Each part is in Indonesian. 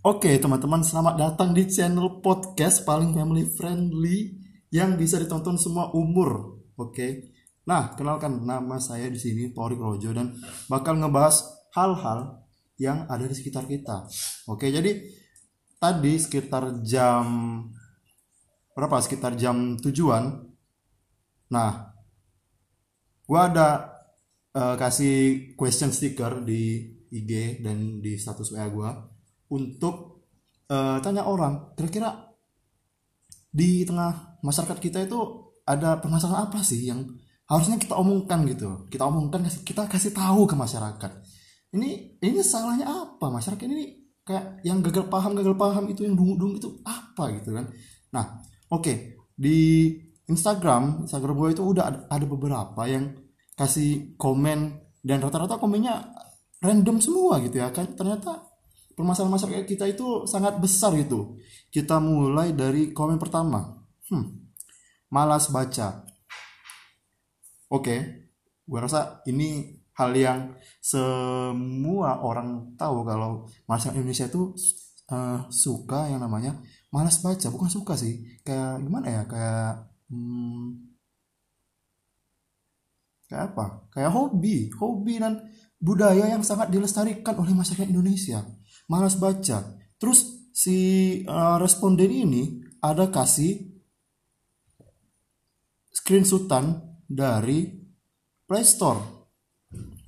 Oke teman-teman selamat datang di channel podcast paling family friendly yang bisa ditonton semua umur. Oke. Nah kenalkan nama saya di sini Torik Rojo dan bakal ngebahas hal-hal yang ada di sekitar kita. Oke jadi tadi sekitar jam berapa? Sekitar jam tujuan. Nah gua ada uh, kasih question sticker di IG dan di status WA gua untuk uh, tanya orang kira-kira di tengah masyarakat kita itu ada permasalahan apa sih yang harusnya kita omongkan gitu? Kita omongkan kita kasih tahu ke masyarakat. Ini ini salahnya apa? Masyarakat ini kayak yang gagal paham gagal paham itu yang dungu-dungu itu apa gitu kan? Nah oke okay. di Instagram Instagram gue itu udah ada, ada beberapa yang kasih komen dan rata-rata komennya random semua gitu ya. Kan ternyata permasalahan masyarakat kita itu sangat besar gitu. Kita mulai dari komen pertama. Hmm, malas baca. Oke, okay, gue rasa ini hal yang semua orang tahu kalau masyarakat Indonesia itu uh, suka yang namanya malas baca. Bukan suka sih, kayak gimana ya, kayak hmm, kayak apa? Kayak hobi, hobi dan budaya yang sangat dilestarikan oleh masyarakat Indonesia malas baca. Terus si uh, responden ini ada kasih screenshotan dari Play Store.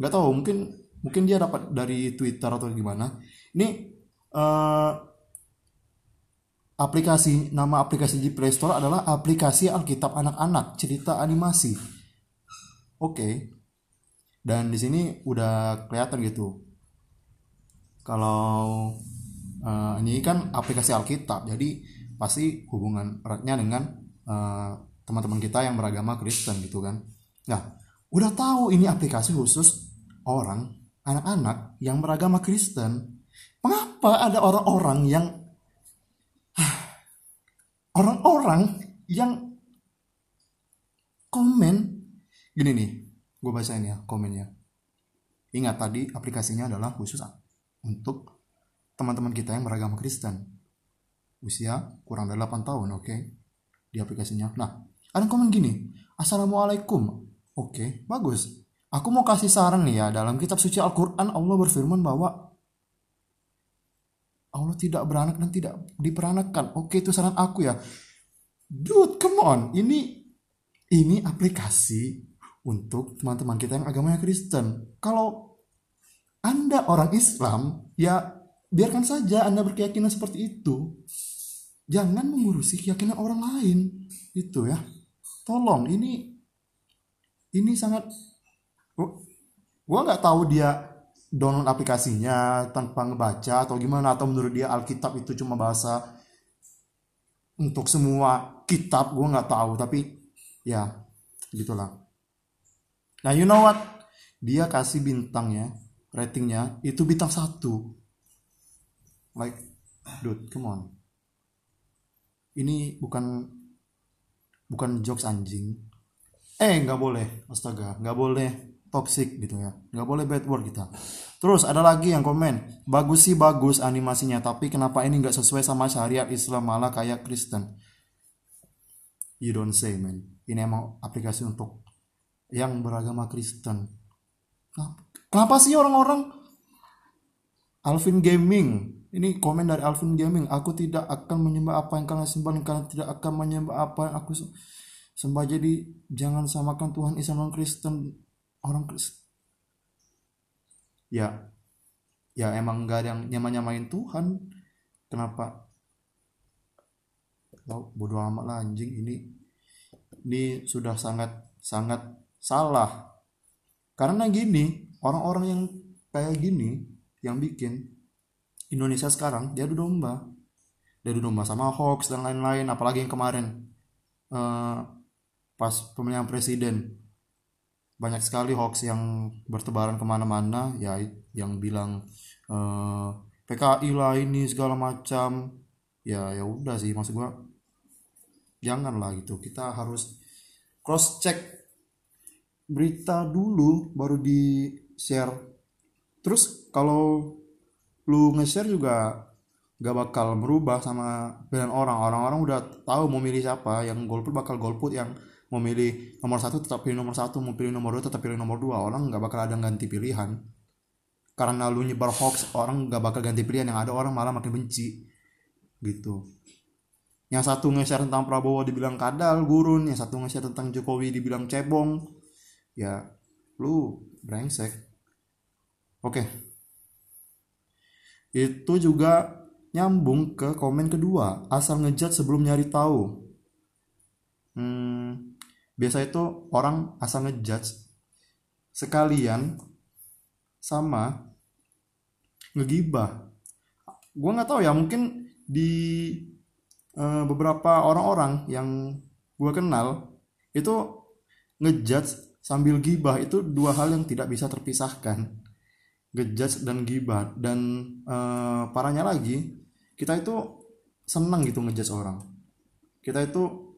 Gak tahu mungkin mungkin dia dapat dari Twitter atau gimana. Ini uh, aplikasi nama aplikasi di Play Store adalah aplikasi Alkitab anak-anak cerita animasi. Oke. Okay. Dan di sini udah kelihatan gitu kalau uh, ini kan aplikasi Alkitab jadi pasti hubungan eratnya dengan eh, teman-teman kita yang beragama Kristen gitu kan. Nah udah tahu ini aplikasi khusus orang anak-anak yang beragama Kristen mengapa ada orang-orang yang orang-orang yang komen? Gini nih gue bacain ya komennya. Ingat tadi aplikasinya adalah khusus untuk teman-teman kita yang beragama Kristen. Usia kurang dari 8 tahun oke? Okay? di aplikasinya. Nah ada komen gini Assalamualaikum. Oke okay, bagus. Aku mau kasih saran nih ya dalam kitab suci Al-Quran Allah berfirman bahwa Allah tidak beranak dan tidak diperanakan oke okay, itu saran aku ya. Dude come on. Ini ini aplikasi untuk teman-teman kita yang agamanya Kristen. Kalau anda orang Islam, ya biarkan saja Anda berkeyakinan seperti itu. Jangan mengurusi keyakinan orang lain. Itu ya. Tolong, ini ini sangat gua nggak tahu dia download aplikasinya tanpa ngebaca atau gimana atau menurut dia Alkitab itu cuma bahasa untuk semua kitab gue nggak tahu tapi ya gitulah nah you know what dia kasih bintangnya ratingnya itu bintang satu. Like dude come on. Ini bukan bukan jokes anjing. Eh nggak boleh astaga. Nggak boleh toxic gitu ya. Nggak boleh bad word kita. Terus ada lagi yang komen. Bagus sih bagus animasinya tapi kenapa ini nggak sesuai sama syariat Islam malah kayak Kristen? You don't say man. Ini emang aplikasi untuk yang beragama Kristen Kenapa sih orang-orang? Alvin Gaming. Ini komen dari Alvin Gaming. Aku tidak akan menyembah apa yang kalian sembah dan kalian tidak akan menyembah apa yang aku sembah. Jadi jangan samakan Tuhan Islam dan Kristen. Orang Kristen ya. Ya emang gak ada yang nyama-nyamain Tuhan. Kenapa? Oh, bodoh amat lah anjing. Ini ini sudah sangat sangat salah. Karena gini orang-orang yang kayak gini yang bikin Indonesia sekarang dia adu domba. Dia adu domba sama hoax dan lain-lain apalagi yang kemarin. Uh, pas pemilihan presiden. Banyak sekali hoax yang bertebaran ke mana-mana ya yang bilang uh, eh, PKI lah ini segala macam. Ya ya udah sih maksud gua janganlah gitu. Kita harus cross check berita dulu baru di share. Terus kalau lu nge-share juga gak bakal berubah sama pilihan orang. Orang-orang udah tahu mau milih siapa. Yang golput bakal golput yang mau milih nomor satu tetap pilih nomor satu mau pilih nomor dua tetap pilih nomor dua. Orang nggak bakal ada ganti pilihan. Karena lu nyebar hoax orang nggak bakal ganti pilihan. Yang ada orang malah makin benci. Gitu. Yang satu nge-share tentang Prabowo dibilang kadal gurun. Yang satu nge-share tentang Jokowi dibilang cebong. Ya lu brengsek oke. Itu juga nyambung ke komen kedua asal ngejat sebelum nyari tahu. Hmm, biasa itu orang asal ngejudge sekalian sama ngegibah. Gue nggak tahu ya mungkin di uh, beberapa orang-orang yang gue kenal itu ngejudge sambil gibah itu dua hal yang tidak bisa terpisahkan ngejudge dan gibah dan uh, parahnya lagi kita itu senang gitu ngejudge orang. Kita itu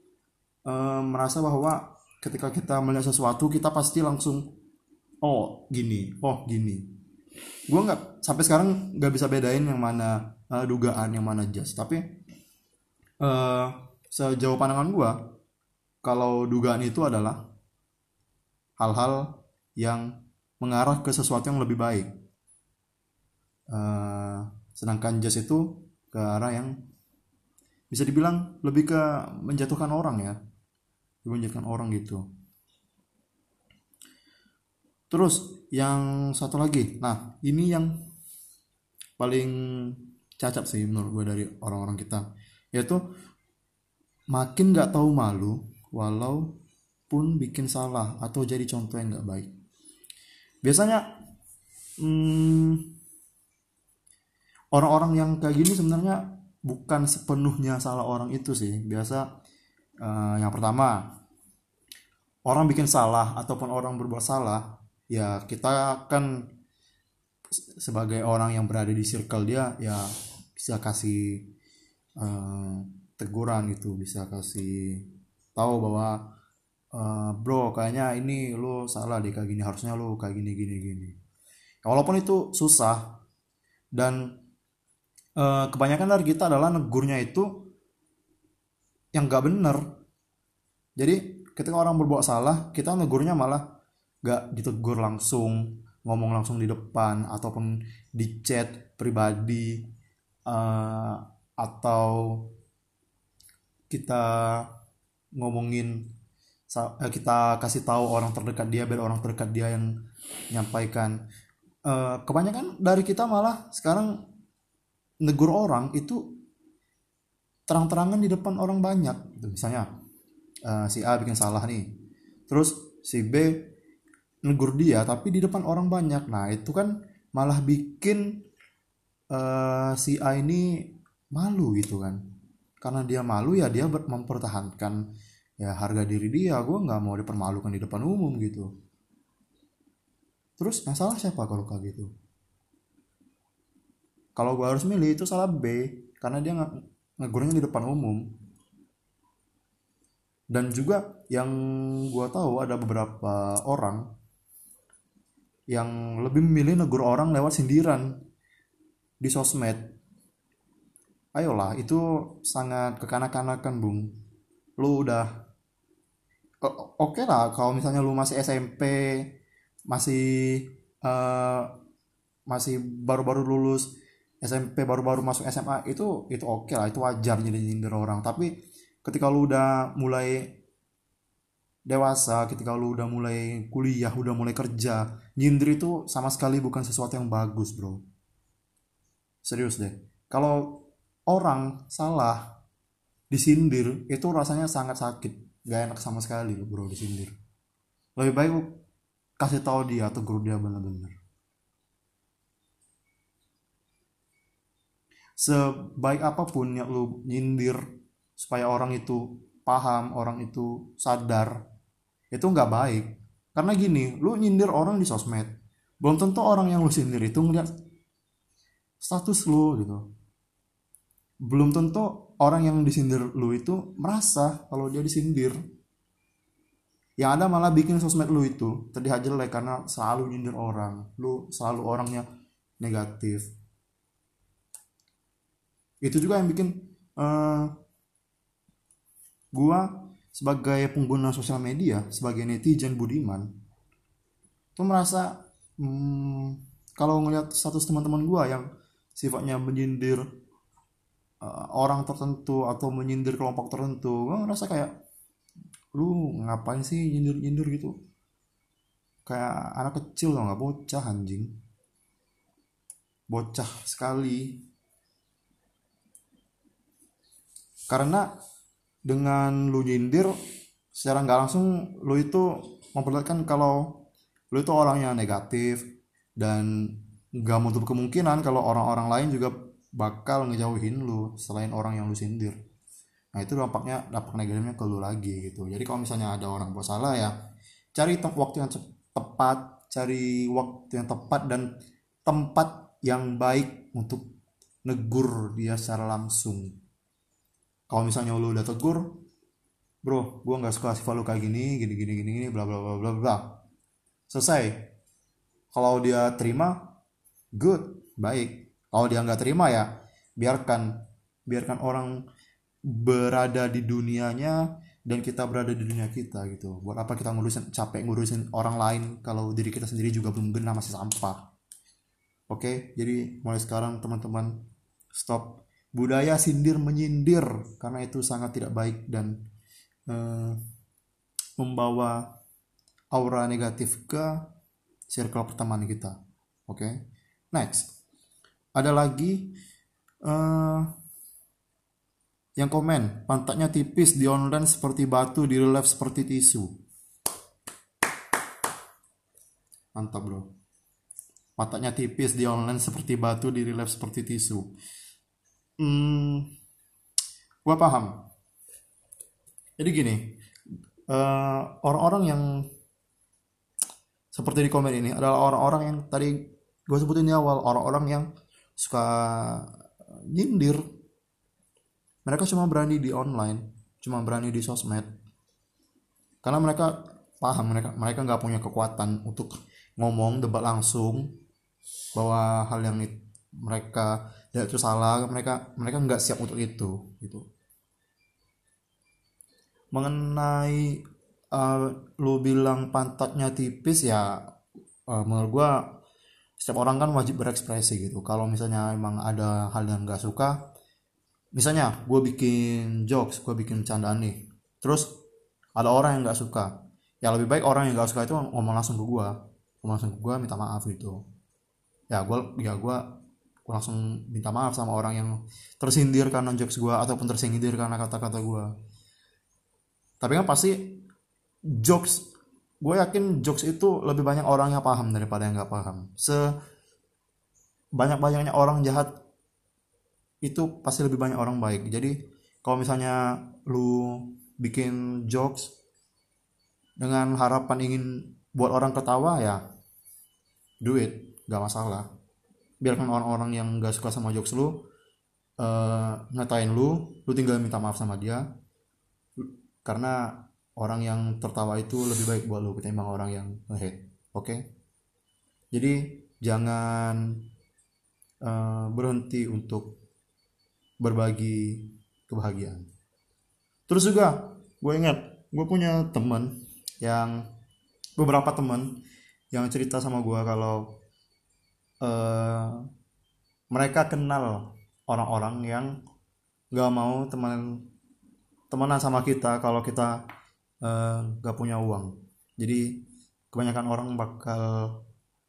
e, merasa bahwa ketika kita melihat sesuatu kita pasti langsung oh gini oh gini. Gue nggak sampai sekarang nggak bisa bedain yang mana uh, dugaan yang mana jas tapi uh, sejauh pandangan gue kalau dugaan itu adalah hal-hal yang mengarah ke sesuatu yang lebih baik uh, sedangkan jas itu ke arah yang bisa dibilang lebih ke menjatuhkan orang ya. Menjatuhkan orang gitu. Terus yang satu lagi. Nah ini yang paling cacat sih menurut gue dari orang-orang kita. Yaitu makin nggak tahu malu walaupun bikin salah atau jadi contoh yang nggak baik. Biasanya hmm, orang-orang yang kayak gini sebenarnya bukan sepenuhnya salah orang itu sih. Biasa uh, yang pertama orang bikin salah ataupun orang berbuat salah ya kita kan sebagai orang yang berada di circle dia ya bisa kasih uh, teguran gitu bisa kasih tahu bahwa uh, bro kayaknya ini lo salah deh kayak gini harusnya lo kayak gini gini gini. Walaupun itu susah dan uh, kebanyakan dari kita adalah negurnya itu yang gak bener. Jadi ketika orang berbuat salah kita negurnya malah gak ditegur langsung ngomong langsung di depan ataupun di chat pribadi uh, atau kita ngomongin eh, kita kasih tahu orang terdekat dia biar orang terdekat dia yang menyampaikan uh, kebanyakan dari kita malah sekarang negur orang itu terang-terangan di depan orang banyak. Gitu. misalnya uh, si A bikin salah nih. Terus si B negur dia tapi di depan orang banyak. Nah itu kan malah bikin uh, si A ini malu gitu kan. Karena dia malu ya dia mempertahankan ya harga diri dia. Gue nggak mau dipermalukan di depan umum gitu. Terus masalah siapa kalau kayak gitu kalau gue harus milih itu salah B karena dia nggak ngegurnya di depan umum. Dan juga yang gue tahu ada beberapa orang yang lebih memilih negur orang lewat sindiran di sosmed. Ayolah itu sangat kekanak-kanakan bung. Lu udah oke okay lah kalau misalnya lu masih SMP masih uh, masih baru-baru lulus SMP baru-baru masuk SMA itu itu oke okay lah itu wajar jadi nyindir orang. Tapi ketika lu udah mulai dewasa ketika lu udah mulai kuliah udah mulai kerja nyindir itu sama sekali bukan sesuatu yang bagus bro. Serius deh. Kalau orang salah disindir itu rasanya sangat sakit. Gak enak sama sekali bro disindir. Lebih baik kasih tahu dia atau guru dia bener-bener sebaik apa pun yang lu nyindir supaya orang itu paham orang itu sadar itu nggak baik. Karena gini lu nyindir orang di sosmed belum tentu orang yang lu sindir itu ngeliat status lu gitu. Belum tentu orang yang disindir lu itu merasa kalau dia disindir. Yang ada malah bikin sosmed lu itu terlihat jelek karena selalu nyindir orang lu selalu orangnya negatif itu juga yang bikin uh, gua sebagai pengguna sosial media sebagai netizen budiman tuh merasa hmm, kalau ngeliat status teman-teman gua yang sifatnya menyindir uh, orang tertentu atau menyindir kelompok tertentu gua ngerasa kayak lu ngapain sih nyindir nyindir gitu? Kayak anak kecil loh nggak bocah anjing. Bocah sekali karena dengan lu nyindir secara nggak langsung lu itu memperlihatkan kalau lu itu orang yang negatif dan nggak menutup kemungkinan kalau orang-orang lain juga bakal ngejauhin lu selain orang yang lu sindir. Nah itu dampaknya dampak negatifnya ke lu lagi gitu. Jadi kalau misalnya ada orang buat salah ya cari waktu yang tepat cari waktu yang tepat dan tempat yang baik untuk negur dia secara langsung kalau misalnya lu udah tegur bro gue nggak suka sifat lu kayak gini gini gini gini gini bla bla bla bla bla. Selesai. Kalau dia terima good baik. Kalau dia nggak terima ya biarkan. Biarkan orang berada di dunianya dan kita berada di dunia kita gitu. Buat apa kita ngurusin capek ngurusin orang lain kalau diri kita sendiri juga belum benar masih sampah. Oke? Jadi mulai sekarang teman-teman stop budaya sindir menyindir karena itu sangat tidak baik dan uh, membawa aura negatif ke circle pertemanan kita oke next ada lagi uh, yang komen, pantatnya tipis di online seperti batu, di real life seperti tisu. Mantap bro. Pantatnya tipis di online seperti batu, di real life seperti tisu. Hmm, gua paham. Jadi gini, eh, orang-orang yang seperti di komen ini adalah orang-orang yang tadi gue sebutin di awal, orang-orang yang suka nyindir mereka cuma berani di online cuma berani di sosmed karena mereka paham mereka mereka nggak punya kekuatan untuk ngomong debat langsung bahwa hal yang mereka tidak itu salah. Mereka mereka nggak siap untuk itu gitu. Mengenai uh, lu bilang pantatnya tipis ya uh, menurut gua setiap orang kan wajib berekspresi gitu. Kalau misalnya emang ada hal yang nggak suka misalnya gue bikin jokes gue bikin candaan nih terus ada orang yang nggak suka. Ya lebih baik orang yang nggak suka itu ngomong langsung ke gue ngomong langsung ke gue minta maaf gitu. Ya gue ya gue gue langsung minta maaf sama orang yang tersindir karena jokes gue ataupun tersindir karena kata-kata gue tapi kan pasti jokes gue yakin jokes itu lebih banyak orang yang paham daripada yang nggak paham. Se banyak banyaknya orang jahat itu pasti lebih banyak orang baik. Jadi kalau misalnya lu bikin jokes dengan harapan ingin buat orang ketawa ya duit gak masalah biarkan orang-orang yang gak suka sama jokes lu uh, ngatain lu lu tinggal minta maaf sama dia karena orang yang tertawa itu lebih baik buat lu ketimbang orang yang hate oke okay? jadi jangan uh, berhenti untuk berbagi kebahagiaan terus juga gue ingat gue punya teman yang beberapa teman yang cerita sama gue kalau uh, mereka kenal orang-orang yang gak mau teman temenan sama kita kalau kita uh, gak punya uang. Jadi kebanyakan orang bakal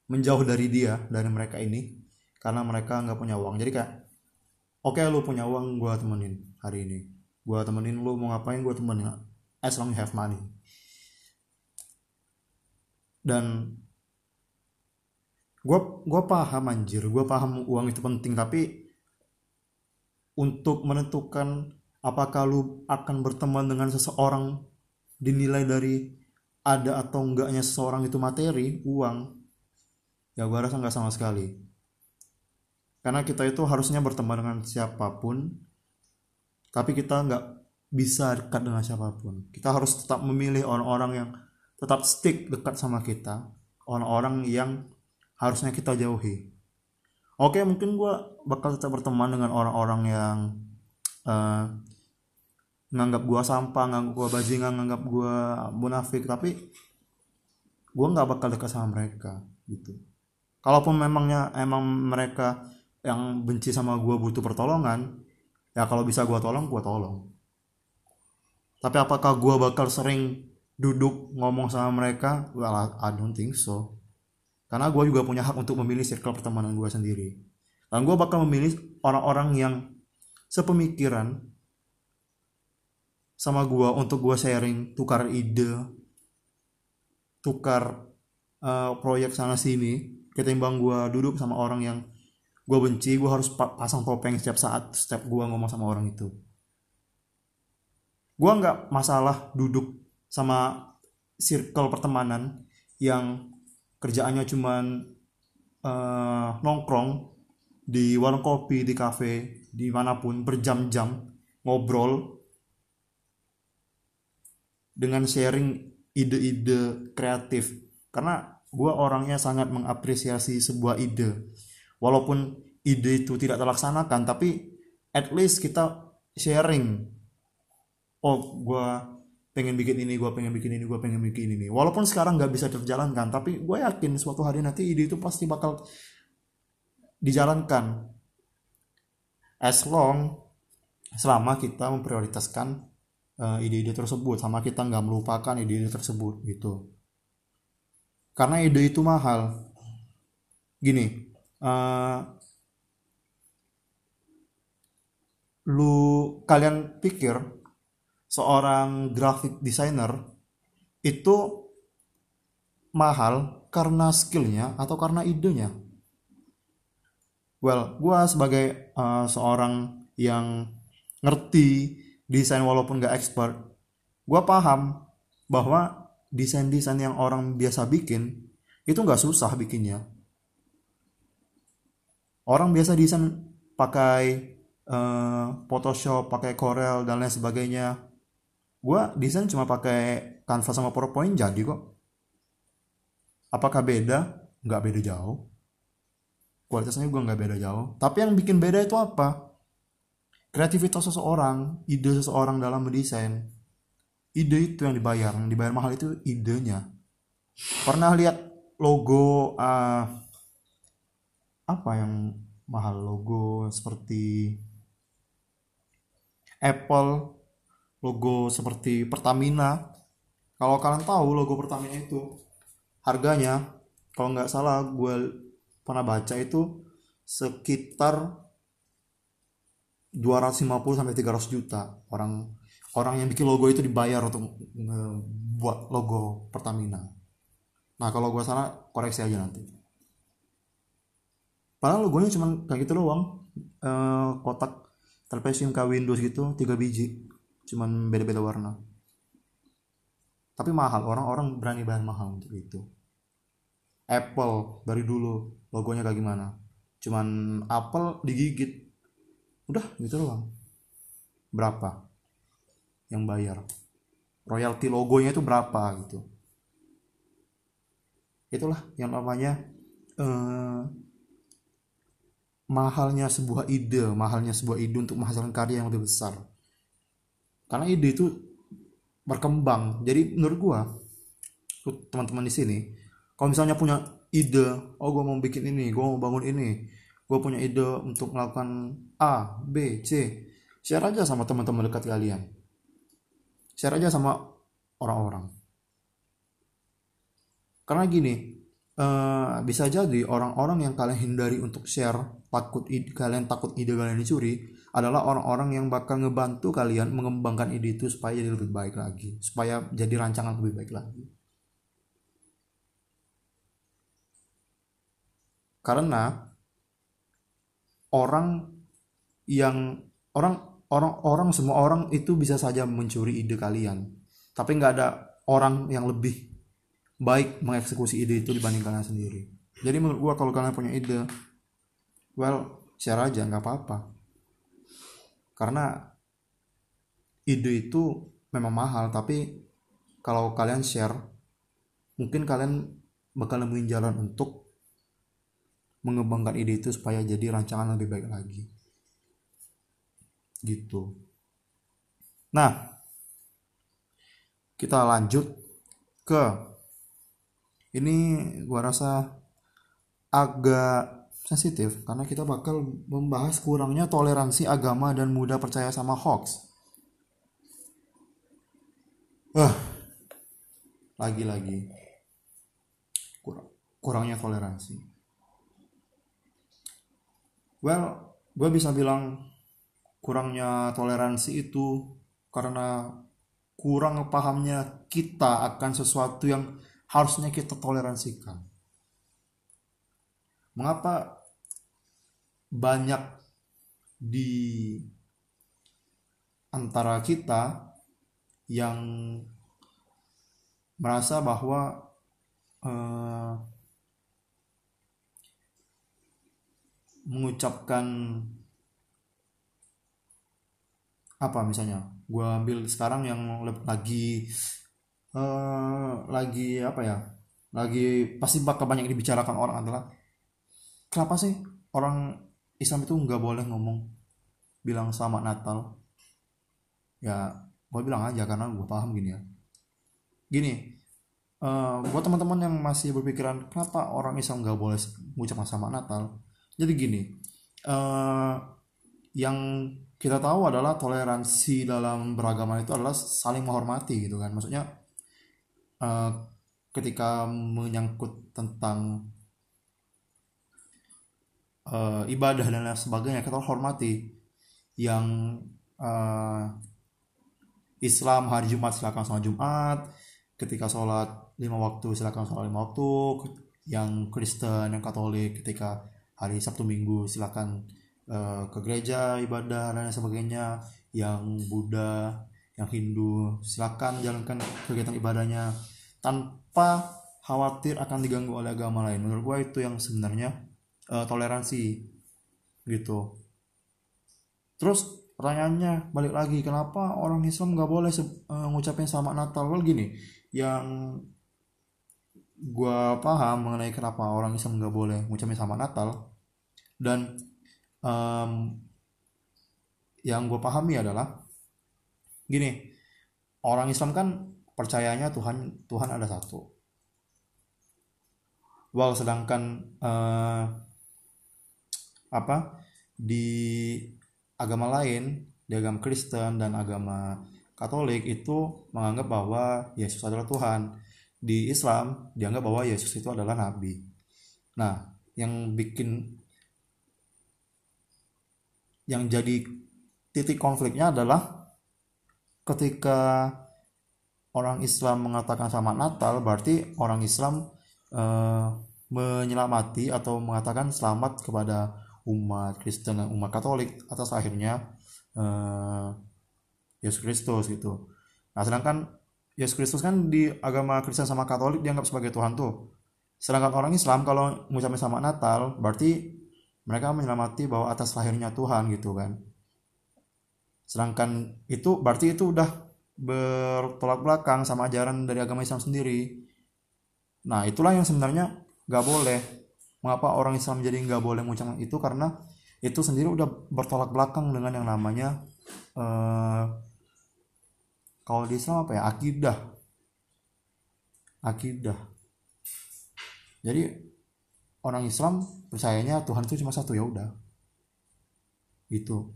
menjauh dari dia dari mereka ini karena mereka nggak punya uang. Jadi kayak oke okay, lu punya uang gue temenin hari ini. Gue temenin lu mau ngapain gue temenin. As long you have money. Dan gue gue paham anjir. Gue paham uang itu penting tapi untuk menentukan apakah lu akan berteman dengan seseorang dinilai dari ada atau enggaknya seseorang itu materi uang ya gue rasa nggak sama sekali. Karena kita itu harusnya berteman dengan siapa pun tapi kita nggak bisa dekat dengan siapa pun. Kita harus tetap memilih orang-orang yang tetap stick dekat sama kita orang-orang yang harusnya kita jauhi. Oke mungkin gue bakal tetap berteman dengan orang-orang yang uh, nganggap gue sampah nganggap gue bajingan nganggap gue munafik tapi gue nggak bakal dekat sama mereka gitu. Kalaupun memangnya emang mereka yang benci sama gue butuh pertolongan ya kalau bisa gue tolong gue tolong. Tapi apakah gue bakal sering duduk ngomong sama mereka? Well I don't think so karena gue juga punya hak untuk memilih circle pertemanan gue sendiri. Dan gue bakal memilih orang-orang yang sepemikiran sama gue untuk gue sharing tukar ide tukar uh, proyek sana sini ketimbang gue duduk sama orang yang gue benci gue harus pasang topeng setiap saat setiap gue ngomong sama orang itu. Gue nggak masalah duduk sama circle pertemanan yang kerjaannya cuman uh, nongkrong di warung kopi di kafe di mana pun berjam-jam ngobrol dengan sharing ide-ide kreatif. Karena gue orangnya sangat mengapresiasi sebuah ide. Walaupun ide itu tidak terlaksanakan tapi at least kita sharing. Oh gue pengen bikin ini gue pengen bikin ini gue pengen bikin ini. Walaupun sekarang nggak bisa terjalankan tapi gue yakin suatu hari nanti ide itu pasti bakal dijalankan. As long selama kita memprioritaskan uh, ide-ide tersebut sama kita nggak melupakan ide-ide tersebut gitu. Karena ide itu mahal. Gini uh, lu kalian pikir seorang graphic designer itu mahal karena skillnya atau karena idenya. Well gue sebagai uh, seorang yang ngerti desain walaupun gak expert gue paham bahwa desain-desain yang orang biasa bikin itu nggak susah bikinnya. Orang biasa desain pakai uh, Photoshop pakai Corel dan lain sebagainya gue desain cuma pakai Canva sama PowerPoint jadi kok. Apakah beda? Nggak beda jauh. Kualitasnya gue nggak beda jauh. Tapi yang bikin beda itu apa? Kreativitas seseorang ide seseorang dalam mendesain. Ide itu yang dibayar. Yang dibayar mahal itu idenya. Pernah lihat logo uh, apa yang mahal logo seperti Apple logo seperti Pertamina kalau kalian tahu logo Pertamina itu harganya kalau nggak salah gue pernah baca itu sekitar 250 sampai 300 juta orang orang yang bikin logo itu dibayar untuk buat logo Pertamina. Nah kalau gue salah koreksi aja nanti. Padahal logonya cuma kayak gitu doang, e, kotak trapezium ke Windows gitu, tiga biji cuman beda-beda warna. Tapi mahal orang-orang berani bayar mahal untuk itu. Apple dari dulu logonya kayak gimana. Cuman Apple digigit. Udah gitu doang. Berapa yang bayar? Royalti logonya itu berapa gitu. Itulah yang namanya eh, mahalnya sebuah ide mahalnya sebuah ide untuk menghasilkan karya yang lebih besar karena ide itu berkembang. Jadi menurut gua teman-teman di sini kalau misalnya punya ide oh gua mau bikin ini gua mau bangun ini gua punya ide untuk melakukan A B C share aja sama teman-teman dekat kalian. Share aja sama orang-orang. Karena gini uh, bisa jadi orang-orang yang kalian hindari untuk share takut ide, kalian takut ide kalian dicuri adalah orang-orang yang bakal ngebantu kalian mengembangkan ide itu supaya jadi lebih baik lagi, supaya jadi rancangan lebih baik lagi. Karena orang yang orang orang orang semua orang itu bisa saja mencuri ide kalian, tapi nggak ada orang yang lebih baik mengeksekusi ide itu dibanding kalian sendiri. Jadi menurut gua kalau kalian punya ide, well share aja nggak apa-apa karena ide itu memang mahal tapi kalau kalian share mungkin kalian bakal nemuin jalan untuk mengembangkan ide itu supaya jadi rancangan lebih baik lagi. Gitu. Nah kita lanjut ke ini gua rasa agak sensitif karena kita bakal membahas kurangnya toleransi agama dan mudah percaya sama hoax. Uh, lagi-lagi kurang, kurangnya toleransi. Well, gue bisa bilang kurangnya toleransi itu karena kurang pahamnya kita akan sesuatu yang harusnya kita toleransikan. Mengapa banyak di antara kita yang merasa bahwa uh, mengucapkan apa misalnya gue ambil sekarang yang lagi uh, lagi apa ya lagi pasti bakal banyak dibicarakan orang adalah kenapa sih orang Islam itu nggak boleh ngomong bilang selamat Natal? Ya gue bilang aja karena gue paham gini ya. Gini uh, buat teman-teman yang masih berpikiran kenapa orang Islam nggak boleh mengucapkan selamat Natal? Jadi gini uh, yang kita tahu adalah toleransi dalam beragama itu adalah saling menghormati gitu kan. Maksudnya uh, ketika menyangkut tentang uh, ibadah dan lain sebagainya kita hormati yang uh, Islam hari Jumat silakan sholat Jumat ketika sholat lima waktu silakan sholat lima waktu yang Kristen yang Katolik ketika hari Sabtu Minggu silakan Eh, ke gereja ibadah dan sebagainya yang Buddha yang Hindu silakan jalankan kegiatan ibadahnya tanpa khawatir akan diganggu oleh agama lain. Menurut gue itu yang sebenarnya uh, toleransi gitu. Terus pertanyaannya balik lagi kenapa orang Islam nggak boleh uh, ngucapin selamat Natal? Well gini yang gue paham mengenai kenapa orang Islam nggak boleh ngucapin selamat Natal dan um, yang gue pahami adalah gini orang Islam kan percayanya Tuhan Tuhan ada satu. Well sedangkan uh, apa di agama lain di agama Kristen dan agama Katolik itu menganggap bahwa Yesus adalah Tuhan. Di Islam dianggap bahwa Yesus itu adalah nabi. Nah yang bikin yang jadi titik konfliknya adalah ketika orang Islam mengatakan selamat Natal berarti orang Islam uh, menyelamati atau mengatakan selamat kepada umat Kristen dan umat Katolik atas akhirnya uh, Yesus Kristus gitu. Nah sedangkan Yesus Kristus kan di agama Kristen sama Katolik dianggap sebagai Tuhan tuh. Sedangkan orang Islam kalau mengucapkan selamat Natal berarti mereka menyelamati bahwa atas lahirnya Tuhan gitu kan sedangkan itu berarti itu udah bertolak belakang sama ajaran dari agama Islam sendiri nah itulah yang sebenarnya gak boleh mengapa orang Islam jadi nggak boleh mengucapkan itu? Karena itu sendiri udah bertolak belakang dengan yang namanya uh, kalau di Islam apa ya? Akidah. Akidah. Jadi orang Islam percayanya Tuhan itu cuma satu ya udah. Itu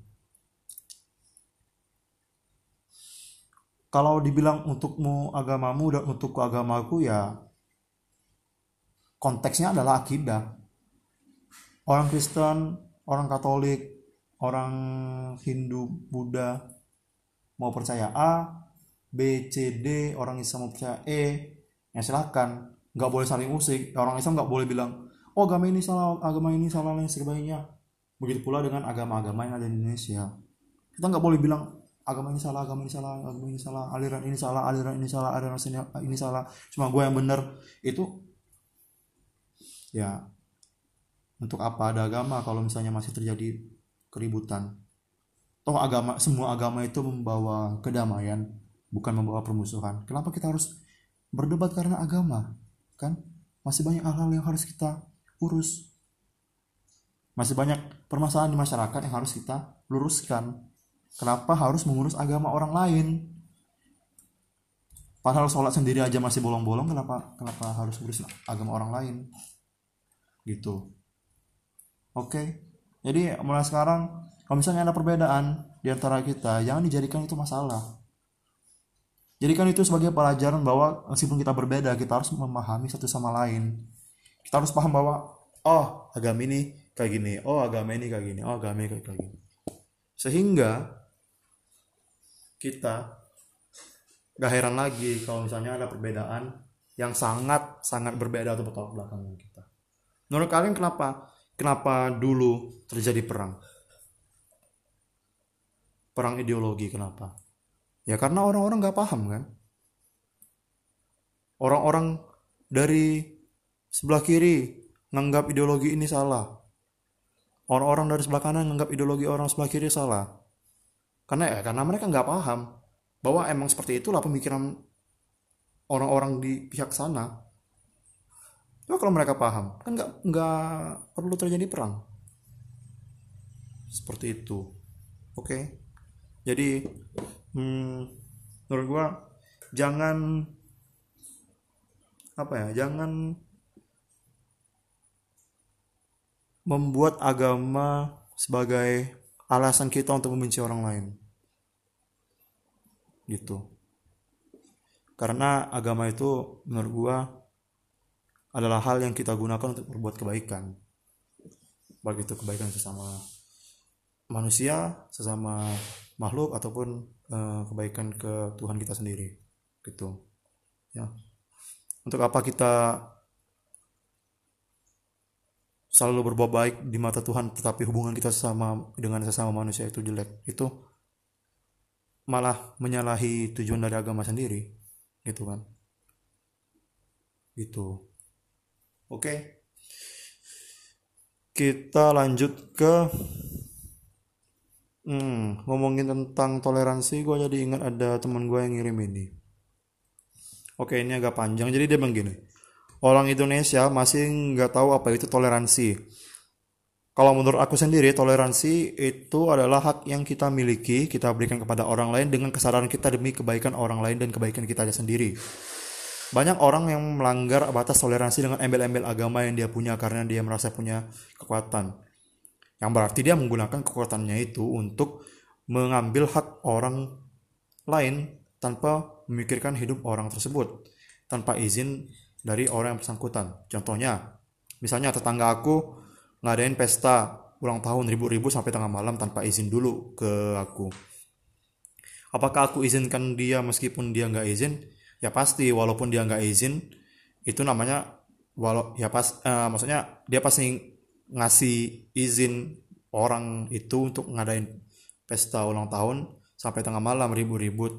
kalau dibilang untukmu agamamu dan untukku agamaku ya konteksnya adalah akidah orang Kristen orang Katolik orang Hindu Buddha mau percaya A B C D orang Islam mau percaya E ya silahkan. Nggak boleh saling usik. Orang Islam nggak boleh bilang oh agama ini salah agama ini salah lain sebagainya. Begitu pula dengan agama-agama yang ada di Indonesia. Kita nggak boleh bilang agama ini salah agama ini salah agama ini salah aliran ini salah aliran ini salah aliran ini salah cuma gue yang bener itu ya untuk apa ada agama kalau misalnya masih terjadi keributan? Toh agama semua agama itu membawa kedamaian bukan membawa permusuhan. Kenapa kita harus berdebat karena agama kan? Masih banyak hal-hal yang harus kita urus. Masih banyak permasalahan di masyarakat yang harus kita luruskan. Kenapa harus mengurus agama orang lain? Padahal sholat sendiri aja masih bolong-bolong kenapa kenapa harus ngurus agama orang lain? Gitu oke? Jadi mulai sekarang kalau misalnya ada perbedaan di antara kita jangan dijadikan itu masalah. Jadikan itu sebagai pelajaran bahwa meskipun kita berbeda kita harus memahami satu sama lain. Kita harus paham bahwa oh agama ini kayak gini oh agama ini kayak gini oh agama ini kayak gini. Sehingga kita gak heran lagi kalau misalnya ada perbedaan yang sangat sangat berbeda atau bertolak belakang kita. Menurut kalian kenapa kenapa dulu terjadi perang? Perang ideologi kenapa? Ya karena orang-orang gak paham kan? Orang-orang dari sebelah kiri nganggap ideologi ini salah. Orang-orang dari sebelah kanan menganggap ideologi orang sebelah kiri salah. Karena ya karena mereka nggak paham bahwa emang seperti itulah pemikiran orang-orang di pihak sana Coba kalau mereka paham kan nggak nggak perlu terjadi perang. Seperti itu. Oke? Jadi hmm, menurut gua jangan apa ya jangan membuat agama sebagai alasan kita untuk membenci orang lain. Gitu. Karena agama itu menurut gua adalah hal yang kita gunakan untuk berbuat kebaikan. Baik itu kebaikan sesama manusia sesama makhluk ataupun uh, kebaikan ke Tuhan kita sendiri. Gitu. Ya. Untuk apa kita selalu berbuat baik di mata Tuhan tetapi hubungan kita sama dengan sesama manusia itu jelek? Itu malah menyalahi tujuan dari agama sendiri. Gitu kan. Gitu oke kita lanjut ke hmm, ngomongin tentang toleransi gue jadi ingat ada teman gue yang ngirim ini oke ini agak panjang jadi dia bilang orang Indonesia masih nggak tahu apa itu toleransi. Kalau menurut aku sendiri, toleransi itu adalah hak yang kita miliki, kita berikan kepada orang lain dengan kesadaran kita demi kebaikan orang lain dan kebaikan kita sendiri. Banyak orang yang melanggar batas toleransi dengan embel-embel agama yang dia punya karena dia merasa punya kekuatan. Yang berarti dia menggunakan kekuatannya itu untuk mengambil hak orang lain tanpa memikirkan hidup orang tersebut, tanpa izin dari orang yang bersangkutan. Contohnya, misalnya tetangga aku ngadain pesta ulang tahun ribu-ribu sampai tengah malam tanpa izin dulu ke aku. Apakah aku izinkan dia meskipun dia nggak izin? Ya pasti, walaupun dia nggak izin, itu namanya walau ya pas uh, maksudnya dia pasti ngasih izin orang itu untuk ngadain pesta ulang tahun sampai tengah malam ribut-ribut.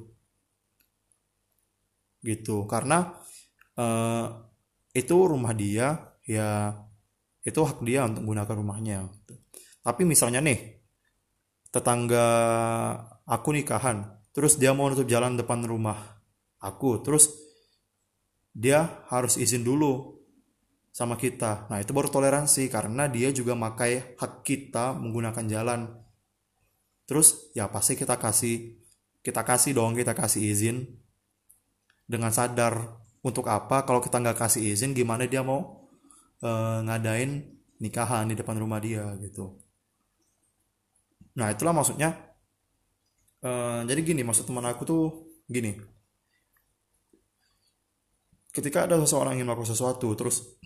Gitu karena uh, itu rumah dia ya itu hak dia untuk menggunakan rumahnya. Tapi misalnya nih tetangga aku nikahan terus dia mau nutup jalan depan rumah aku. Terus dia harus izin dulu sama kita. Nah itu baru toleransi karena dia juga makai hak kita menggunakan jalan. Terus ya pasti kita kasih kita kasih dong kita kasih izin. Dengan sadar untuk apa? Kalau kita nggak kasih izin gimana dia mau uh, ngadain nikahan di depan rumah dia gitu. Nah itulah maksudnya. Uh, jadi gini maksud teman aku tuh gini ketika ada seseorang yang melakukan sesuatu terus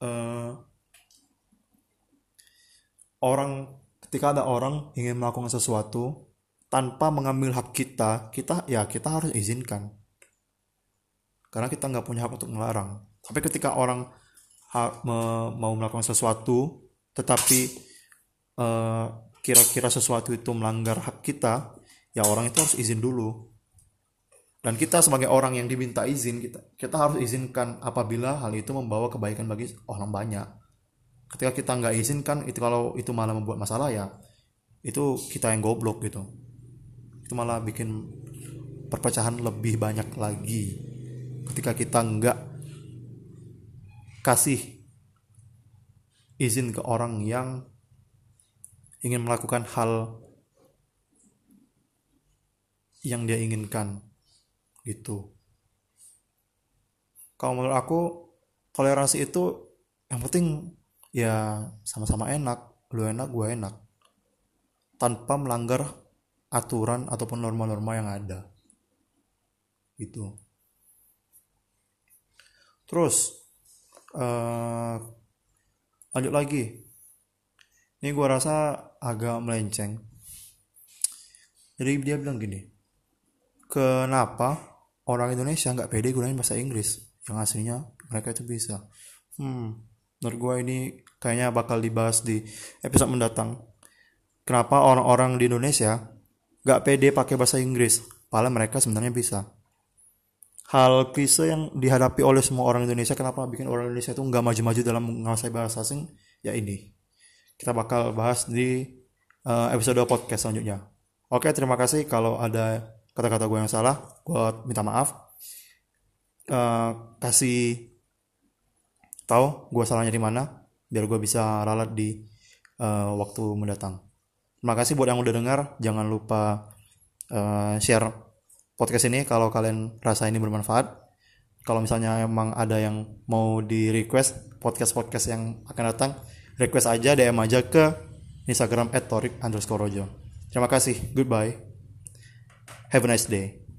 uh, orang ketika ada orang ingin melakukan sesuatu tanpa mengambil hak kita kita ya kita harus izinkan. Karena kita nggak punya hak untuk melarang. Tapi ketika orang hak, me, mau melakukan sesuatu tetapi kira eh, kira-kira sesuatu itu melanggar hak kita ya orang itu harus izin dulu dan kita sebagai orang yang diminta izin kita kita harus izinkan apabila hal itu membawa kebaikan bagi orang banyak. Ketika kita nggak izinkan itu kalau itu malah membuat masalah ya itu kita yang goblok gitu. Itu malah bikin perpecahan lebih banyak lagi. Ketika kita nggak kasih izin ke orang yang ingin melakukan hal yang dia inginkan gitu. Kalau menurut aku toleransi itu yang penting ya sama-sama enak. Lu enak gue enak. Tanpa melanggar aturan ataupun norma-norma yang ada. Gitu. Terus uh, lanjut lagi. Ini gue rasa agak melenceng. Jadi dia bilang gini kenapa orang Indonesia nggak pede gunain bahasa Inggris. Yang aslinya mereka itu bisa. Hmm menurut gue ini kayaknya bakal dibahas di episode mendatang. Kenapa orang-orang di Indonesia nggak pede pakai bahasa Inggris? Padahal mereka sebenarnya bisa. Hal klise yang dihadapi oleh semua orang Indonesia kenapa bikin orang Indonesia itu nggak maju-maju dalam menguasai bahasa asing? Ya ini. Kita bakal bahas di uh, episode podcast selanjutnya. Oke terima kasih. Kalau ada kata-kata gue yang salah gue minta maaf. Uh, kasih tahu gue salahnya di mana biar gue bisa ralat di uh, waktu mendatang. Terima kasih buat yang udah dengar. Jangan lupa uh, share podcast ini kalau kalian rasa ini bermanfaat. Kalau misalnya emang ada yang mau di request podcast podcast yang akan datang request aja DM aja ke Instagram @torik underscore rojo. Terima kasih. Goodbye Have a nice day.